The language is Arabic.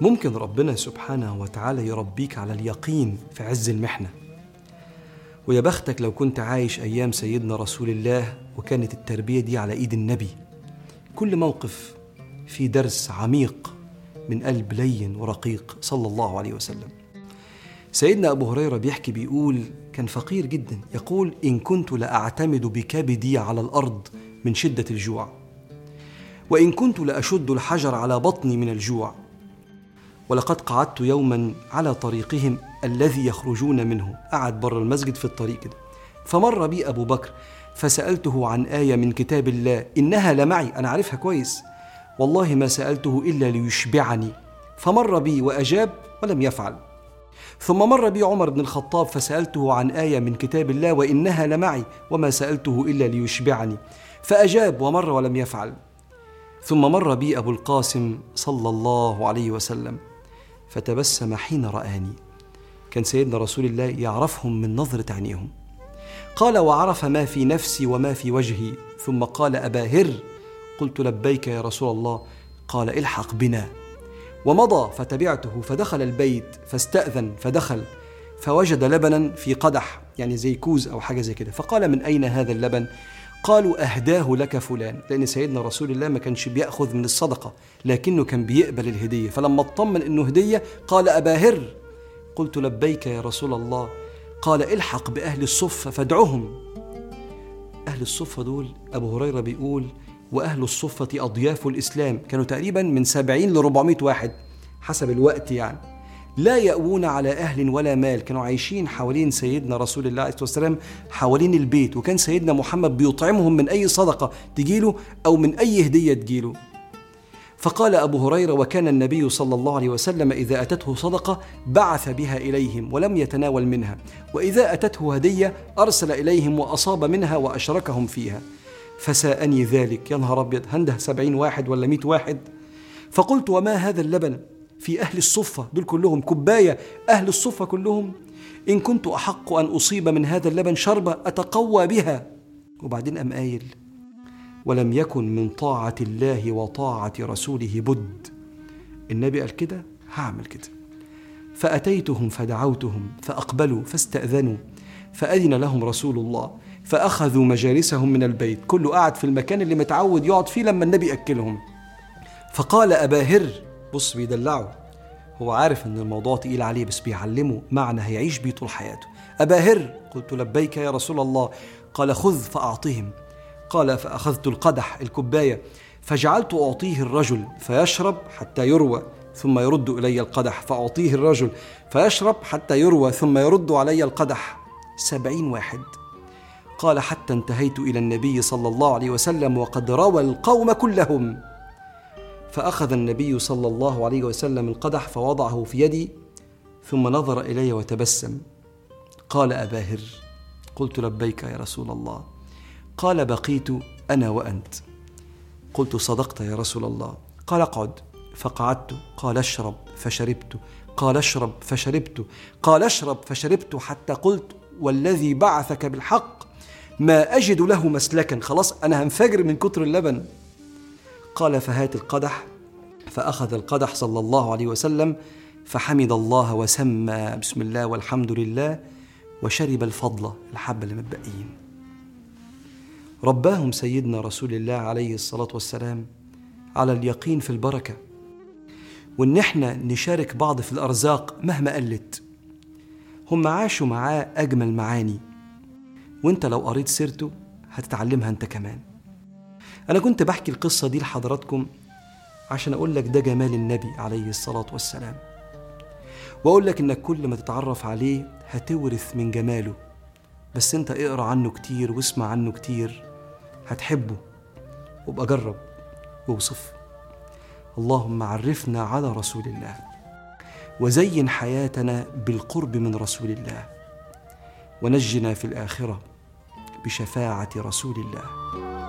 ممكن ربنا سبحانه وتعالى يربيك على اليقين في عز المحنة. ويا بختك لو كنت عايش أيام سيدنا رسول الله وكانت التربية دي على إيد النبي كل موقف فيه درس عميق من قلب لين ورقيق صلى الله عليه وسلم. سيدنا أبو هريرة بيحكي بيقول كان فقير جدا يقول إن كنت لأعتمد بكبدي على الأرض من شدة الجوع وإن كنت لأشد الحجر على بطني من الجوع ولقد قعدت يوما على طريقهم الذي يخرجون منه. قعد بره المسجد في الطريق كده فمر بي أبو بكر فسألته عن آية من كتاب الله. إنها لمعي أنا عارفها كويس. والله ما سألته إلا ليشبعني. فمر بي وأجاب ولم يفعل. ثم مر بي عمر بن الخطاب فسألته عن آية من كتاب الله وإنها لمعي وما سألته إلا ليشبعني. فأجاب ومر ولم يفعل. ثم مر بي أبو القاسم صلى الله عليه وسلم. فتبسم حين رآني. كان سيدنا رسول الله يعرفهم من نظرة عينيهم. قال وعرف ما في نفسي وما في وجهي. ثم قال أبا هر. قلت لبيك يا رسول الله. قال الحق بنا. ومضى فتبعته فدخل البيت فاستأذن فدخل فوجد لبنا في قدح يعني زي كوز أو حاجة زي كده. فقال من أين هذا اللبن؟ قالوا أهداه لك فلان. لأن سيدنا رسول الله ما كانش بيأخذ من الصدقة لكنه كان بيقبل الهدية. فلما اطمن أنه هدية قال أبا هر. قلت لبيك يا رسول الله. قال الحق بأهل الصفة فادعهم. أهل الصفة دول أبو هريرة بيقول وأهل الصفة أضياف الإسلام. كانوا تقريبا من سبعين لربعمائة واحد حسب الوقت يعني. لا يأوون على أهل ولا مال. كانوا عايشين حوالين سيدنا رسول الله عليه والسلام حوالين البيت. وكان سيدنا محمد بيطعمهم من أي صدقة تجيله أو من أي هدية تجيله. فقال أبو هريرة وكان النبي صلى الله عليه وسلم إذا أتته صدقة بعث بها إليهم ولم يتناول منها. وإذا أتته هدية أرسل إليهم وأصاب منها وأشركهم فيها. فساءني ذلك. يا نهار أبيض هنده سبعين واحد ولا مئة واحد؟ فقلت وما هذا اللبن؟ في أهل الصفة دول كلهم كباية أهل الصفة كلهم. إن كنت أحق أن أصيب من هذا اللبن شربة أتقوى بها. وبعدين أم قايل ولم يكن من طاعة الله وطاعة رسوله بد. النبي قال كده هعمل كده. فأتيتهم فدعوتهم فأقبلوا فاستأذنوا فأذن لهم رسول الله فأخذوا مجالسهم من البيت. كله قاعد في المكان اللي متعود يقعد فيه لما النبي أكلهم فقال أبا هر بص بيدلعه. هو عارف إن الموضوع تقيل عليه بس بيعلمه معنى هيعيش بيه طول حياته. أبا هر قلت لبيك يا رسول الله. قال خذ فأعطهم. قال فأخذت القدح الكباية. فجعلت أعطيه الرجل فيشرب حتى يروى ثم يرد إلي القدح. فأعطيه الرجل فيشرب حتى يروى ثم يرد علي القدح. سبعين واحد. قال حتى انتهيت إلى النبي صلى الله عليه وسلم وقد روى القوم كلهم. فأخذ النبي صلى الله عليه وسلم القدح فوضعه في يدي ثم نظر إلي وتبسم. قال أبا هر قلت لبيك يا رسول الله. قال بقيت أنا وأنت. قلت صدقت يا رسول الله. قال اقعد. فقعدت. قال اشرب فشربت. قال اشرب فشربت. قال اشرب فشربت حتى قلت والذي بعثك بالحق ما أجد له مسلكا. خلاص أنا هنفجر من كتر اللبن. قال فهات القدح فأخذ القدح صلى الله عليه وسلم فحمد الله وسمى بسم الله والحمد لله وشرب الفضل الحبة اللي متبقيين رباهم سيدنا رسول الله عليه الصلاة والسلام على اليقين في البركة وإن إحنا نشارك بعض في الأرزاق مهما قلت. هم عاشوا معاه أجمل معاني وإنت لو قريت سيرته هتتعلمها إنت كمان. أنا كنت بحكي القصة دي لحضراتكم عشان أقول لك ده جمال النبي عليه الصلاة والسلام. وأقول لك إنك كل ما تتعرف عليه هتورث من جماله. بس أنت اقرأ عنه كتير واسمع عنه كتير هتحبه. وابقى جرب وأوصف. اللهم عرفنا على رسول الله. وزين حياتنا بالقرب من رسول الله. ونجنا في الآخرة بشفاعة رسول الله.